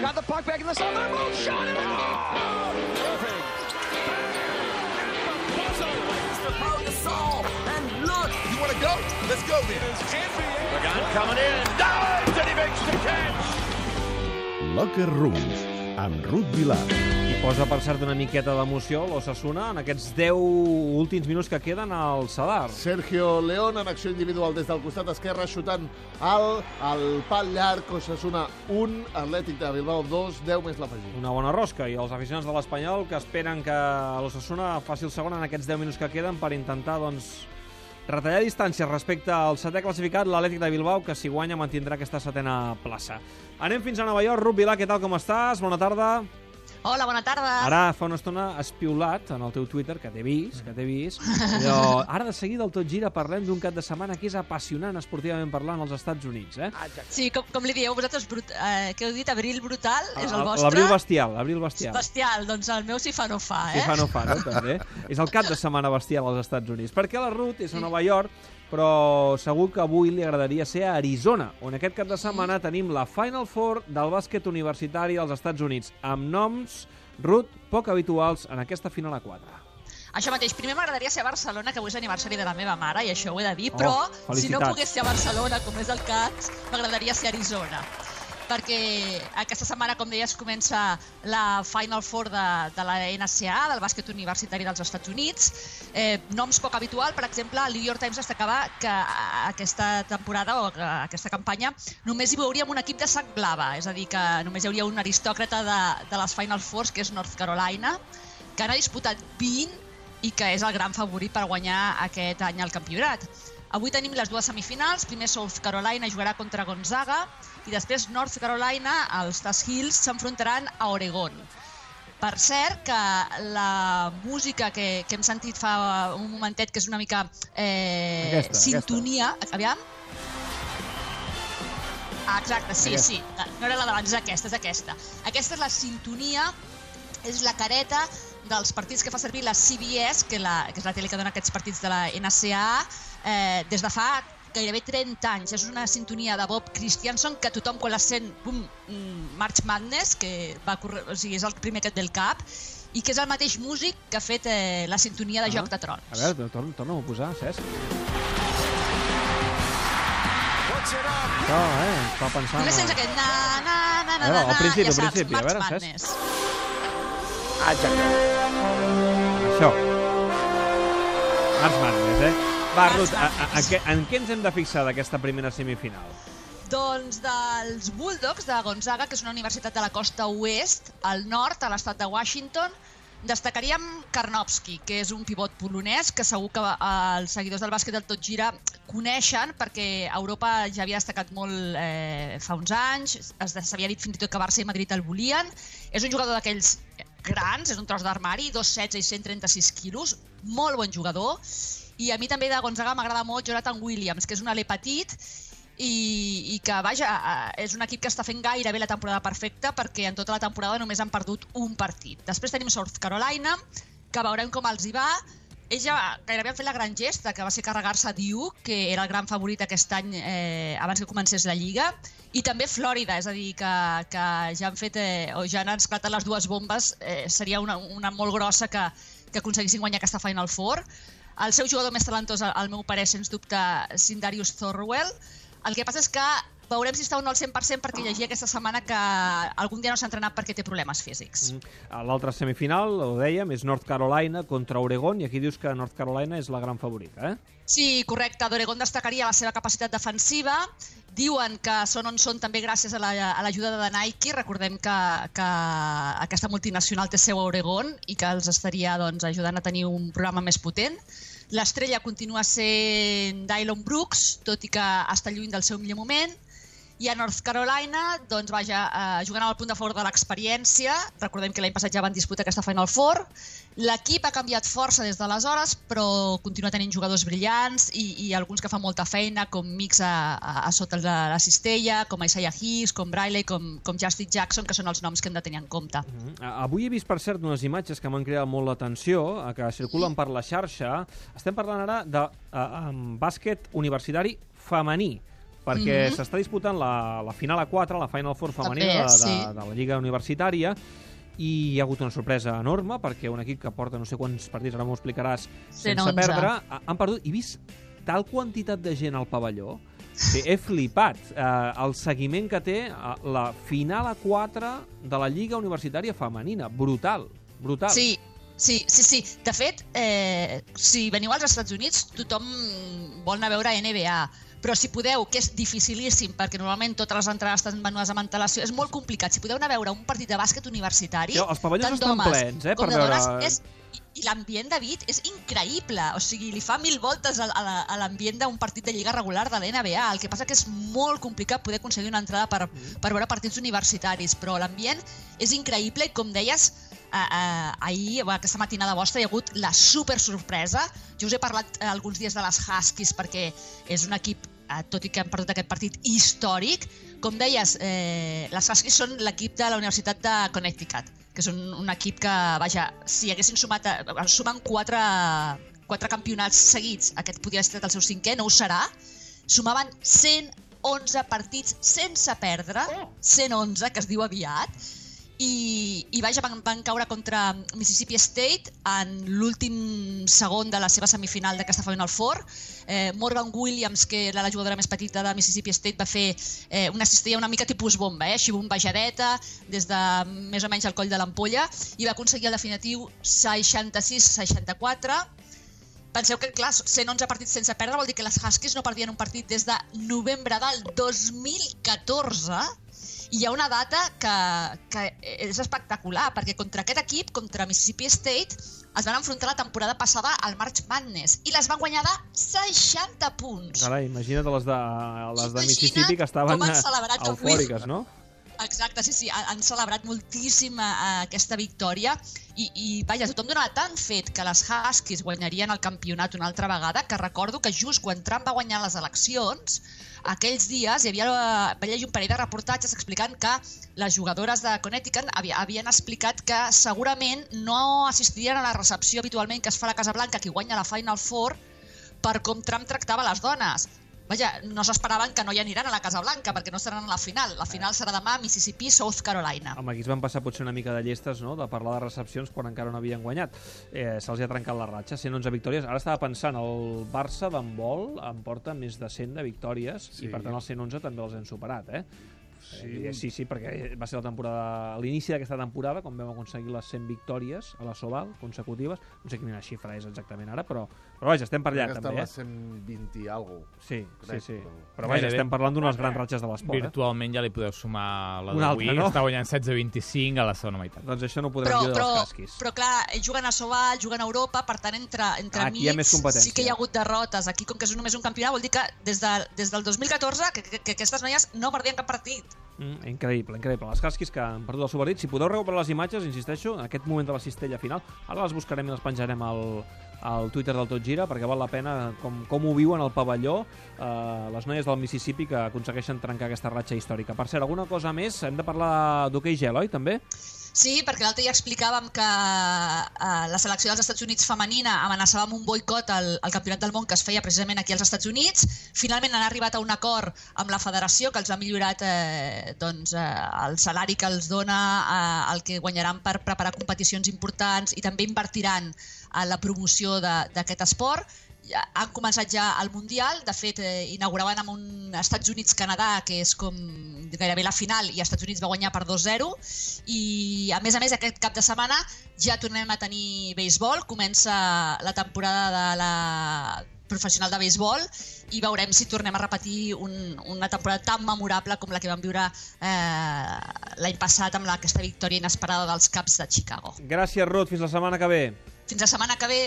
Got the puck back in the zone. Their move. Shot it. Oh! Irving. You want to go? Let's go then. Coming in. Dives and he makes the catch. Locker Ruth. Posa, per cert, una miqueta d'emoció l'Ossassuna en aquests 10 últims minuts que queden al Sadar. Sergio León en acció individual des del costat esquerre, xutant al, al pal llarg, Osasuna 1, Atlètic de Bilbao 2, 10 més l'afegit. Una bona rosca i els aficionats de l'Espanyol que esperen que l'Ossassuna faci el segon en aquests 10 minuts que queden per intentar, doncs, retallar distàncies respecte al setè classificat, l'Atlètic de Bilbao, que si guanya mantindrà aquesta setena plaça. Anem fins a Nova York. Rup Vilà, què tal, com estàs? Bona tarda. Hola, bona tarda. Ara fa una estona has piulat en el teu Twitter, que t'he vist, que t'he vist. Allò, ara de seguida el Tot Gira parlem d'un cap de setmana que és apassionant esportivament parlant als Estats Units, eh? Sí, com, com li dieu vosaltres, brut, eh, què heu dit? Abril brutal? És el vostre? L'abril bestial, l'abril bestial. Bestial, doncs el meu si fa no fa, eh? Si fa no fa, no, també. és el cap de setmana bestial als Estats Units. Perquè la Ruth és a Nova York, però segur que avui li agradaria ser a Arizona, on aquest cap de setmana tenim la Final Four del bàsquet universitari dels Estats Units, amb noms, Ruth, poc habituals en aquesta final a 4. Això mateix, primer m'agradaria ser a Barcelona, que avui és aniversari de la meva mare, i això ho he de dir, Oh, però si no felicitats. pogués ser a Barcelona, com és el cas, m'agradaria ser a Arizona perquè aquesta setmana, com deies, comença la Final Four de, de la NCAA, del bàsquet universitari dels Estats Units. Eh, noms poc habitual, per exemple, el New York Times destacava que aquesta temporada o que aquesta campanya només hi veuríem un equip de sac blava, és a dir, que només hi hauria un aristòcrata de, de les Final Fours, que és North Carolina, que n'ha disputat 20 i que és el gran favorit per guanyar aquest any el campionat. Avui tenim les dues semifinals. Primer South Carolina jugarà contra Gonzaga i després North Carolina, els Tas Hills, s'enfrontaran a Oregon. Per cert, que la música que, que hem sentit fa un momentet, que és una mica eh, Aquesta, sintonia... Aviam. Ah, exacte, sí, Aquesta. sí. No era la d'abans, és aquesta, és aquesta. Aquesta és la sintonia, és la careta dels partits que fa servir la CBS, que, la, que és la tele que dona aquests partits de la NCAA, eh, des de fa gairebé 30 anys. És una sintonia de Bob Christianson que tothom quan la sent, bum, mm, March Madness, que va córrer, o sigui, és el primer que et ve el cap, i que és el mateix músic que ha fet eh, la sintonia de Ah. Joc de Trons. A veure, torna, torna-ho a posar, Cesc. Puts it up. Això, eh, fa pensar... Només en- sents aquest na, na, na, na, na, al na, principi, ja al saps, principi, a March veure, Madness. Això. Març Madness, eh? Va, Ruth, a, a, a, què, en què ens hem de fixar d'aquesta primera semifinal? Doncs dels Bulldogs de Gonzaga, que és una universitat de la costa oest, al nord, a l'estat de Washington, destacaríem Karnowski, que és un pivot polonès que segur que eh, els seguidors del bàsquet del Tot Gira coneixen perquè a Europa ja havia destacat molt eh, fa uns anys, es- s'havia dit fins i tot que Barça i Madrid el volien. És un jugador d'aquells grans, és un tros d'armari, 2,16 i 136 quilos, molt bon jugador. I a mi també de Gonzaga m'agrada molt Jonathan Williams, que és un alè petit i, i que, vaja, és un equip que està fent gairebé la temporada perfecta perquè en tota la temporada només han perdut un partit. Després tenim South Carolina, que veurem com els hi va. Ells ja gairebé han fet la gran gesta, que va ser carregar-se Duke, que era el gran favorit aquest any eh, abans que comencés la Lliga, i també Florida, és a dir, que, que ja han fet, eh, o ja han esclatat les dues bombes, eh, seria una, una molt grossa que, que aconseguissin guanyar aquesta Final Four. El seu jugador més talentós, al al meu parer, sens dubte, Sindarius Thorwell. El que passa és que veurem si està o no al 100% perquè llegia aquesta setmana que algun dia no s'ha entrenat perquè té problemes físics. A L'altra semifinal, ho dèiem, és North Carolina contra Oregon, i aquí dius que North Carolina és la gran favorita, eh? Sí, correcte. D'Oregon destacaria la seva capacitat defensiva. Diuen que són on són també gràcies a la- a l'ajuda de Nike. Recordem que, que aquesta multinacional té seu a Oregon i que els estaria doncs, ajudant a tenir un programa més potent. L'estrella continua sent Dylan Brooks, tot i que està lluny del seu millor moment. I a North Carolina, doncs vaja, eh, jugant amb el punt de favor de l'experiència, recordem que l'any passat ja van disputar aquesta Final Four, l'equip ha canviat força des d'aleshores, però continua tenint jugadors brillants i, i alguns que fan molta feina, com Mix a, a, a sota de la cistella, com Isaiah Hicks, com Briley, com, com Justin Jackson, que són els noms que hem de tenir en compte. Mm. Avui he vist, per cert, unes imatges que m'han creat molt l'atenció, eh, que circulen per la xarxa. Estem parlant ara de eh, um, bàsquet universitari femení. Perquè Mhm. s'està disputant la, la final a 4, la Final Four femenina També, de, de, sí. de la Lliga Universitària, i hi ha hagut una sorpresa enorme perquè un equip que porta no sé quants partits, ara m'ho explicaràs, sense 111. perdre, ha- han perdut i vist tal quantitat de gent al pavelló Sí, he flipat eh, el seguiment que té eh, la final a 4 de la Lliga Universitària Femenina. Brutal, brutal. Sí, sí, sí, sí. De fet, eh, si veniu als Estats Units, tothom vol anar a veure NBA, però si podeu, que és dificilíssim, perquè normalment totes les entrades estan venudes amb antelació, és molt complicat. Si podeu anar a veure un partit de bàsquet universitari, Sí, els pavellons estan plens, eh, per de dones, veure- és, i, l'ambient, David, és increïble. O sigui, li fa mil voltes a, a, la- a l'ambient d'un partit de lliga regular de l'NBA. El que passa que és molt complicat poder aconseguir una entrada per, per veure partits universitaris, però l'ambient és increïble i, com deies, eh, eh, ahir, aquesta matinada vostra, hi ha hagut la super sorpresa. Jo us he parlat eh, alguns dies de les Huskies perquè és un equip eh, tot i que han perdut aquest partit històric, com deies, eh, les Huskies són l'equip de la Universitat de Connecticut, que és un, un equip que, vaja, si haguessin sumat, eh, sumen quatre, quatre campionats seguits, aquest podria ser el seu cinquè, no ho serà, sumaven 111 partits sense perdre, 111, que es diu aviat, i, i vaja, van, van caure contra Mississippi State en l'últim segon de la seva semifinal d'aquesta Final Four. Eh, Morgan Williams, que era la jugadora més petita de Mississippi State, va fer eh, una cistella una mica tipus bomba, eh? així bombejadeta, des de més o menys el coll de l'ampolla, i va aconseguir el definitiu 66-64, Penseu que, clar, 111 partits sense perdre vol dir que les Huskies no perdien un partit des de novembre del 2014 i hi ha una data que, que és espectacular, perquè contra aquest equip, contra Mississippi State, es van enfrontar la temporada passada al March Madness i les van guanyar de 60 punts. Carai, imagina't les de, les de Mississippi que estaven eufòriques, no? Exacte, sí, sí, han celebrat moltíssim eh, aquesta victòria i, i vaja, tothom donava tan fet que les Huskies guanyarien el campionat una altra vegada que recordo que just quan Trump va guanyar les eleccions, aquells dies hi havia, va llegir un parell de reportatges explicant que les jugadores de Connecticut havien explicat que segurament no assistirien a la recepció habitualment que es fa a la Casa Blanca qui guanya la Final Four per com Trump tractava les dones. Vaja, no s'esperaven que no hi aniran a la Casa Blanca perquè no seran a la final. La final serà demà a Mississippi, South Carolina. Home, aquí es van passar potser una mica de llestes, no?, de parlar de recepcions quan encara no havien guanyat. Eh, Se'ls ha trencat la ratxa, 111 victòries. Ara estava pensant, el Barça d'handbol em porta més de 100 de victòries Sí. i per tant els 111 també els hem superat, eh? Sí. Eh, sí, sí, perquè va ser la temporada, a l'inici d'aquesta temporada, quan vam aconseguir les 100 victòries a la Soval consecutives. No sé quina xifra és exactament ara, però, però vaja, estem per allà que també, eh? 120 i alguna Sí, sí, crec, sí. però- Però vaja, estem parlant d'unes grans ratxes de l'esport, eh? Virtualment ja li podeu sumar la Una d'avui. no? Està guanyant 16-25 a la segona meitat. Doncs això no ho podrem Però, dir de però, Huskies. però clar, ells juguen a Soval, juguen a Europa, per tant, entre, entre Aquí sí que hi ha hagut derrotes. Aquí, com que és només un campionat, vol dir que des, de, des del 2014 que, que, que aquestes noies no perdien cap partit. Mm, increïble, increïble. Les Huskies que han perdut el seu partit. Si podeu recuperar les imatges, insisteixo, en aquest moment de la cistella final, ara les buscarem i les penjarem al, al Twitter del Tot Gira, perquè val la pena com, com ho viuen al pavelló eh, les noies del Mississippi que aconsegueixen trencar aquesta ratxa històrica. Per cert, alguna cosa més? Hem de parlar d'hoquei gel, oi, també? Sí, perquè l'altre dia explicàvem que eh, la selecció dels Estats Units femenina amenaçava amb un boicot al, al Campionat del Món que es feia precisament aquí als Estats Units. Finalment han arribat a un acord amb la federació que els ha millorat eh, doncs, eh, el salari que els dona, eh, el que guanyaran per preparar competicions importants i també invertiran en la promoció d'aquest esport ja han començat ja el Mundial, de fet eh, inauguraven amb un Estats Units-Canadà que és com gairebé la final i Estats Units va guanyar per 2-0 i a més a més aquest cap de setmana ja tornem a tenir béisbol, comença la temporada de la professional de béisbol i veurem si tornem a repetir un, una temporada tan memorable com la que vam viure eh, l'any passat amb la, aquesta victòria inesperada dels Caps de Chicago. Gràcies, Ruth. Fins la setmana que ve. Fins la setmana que ve.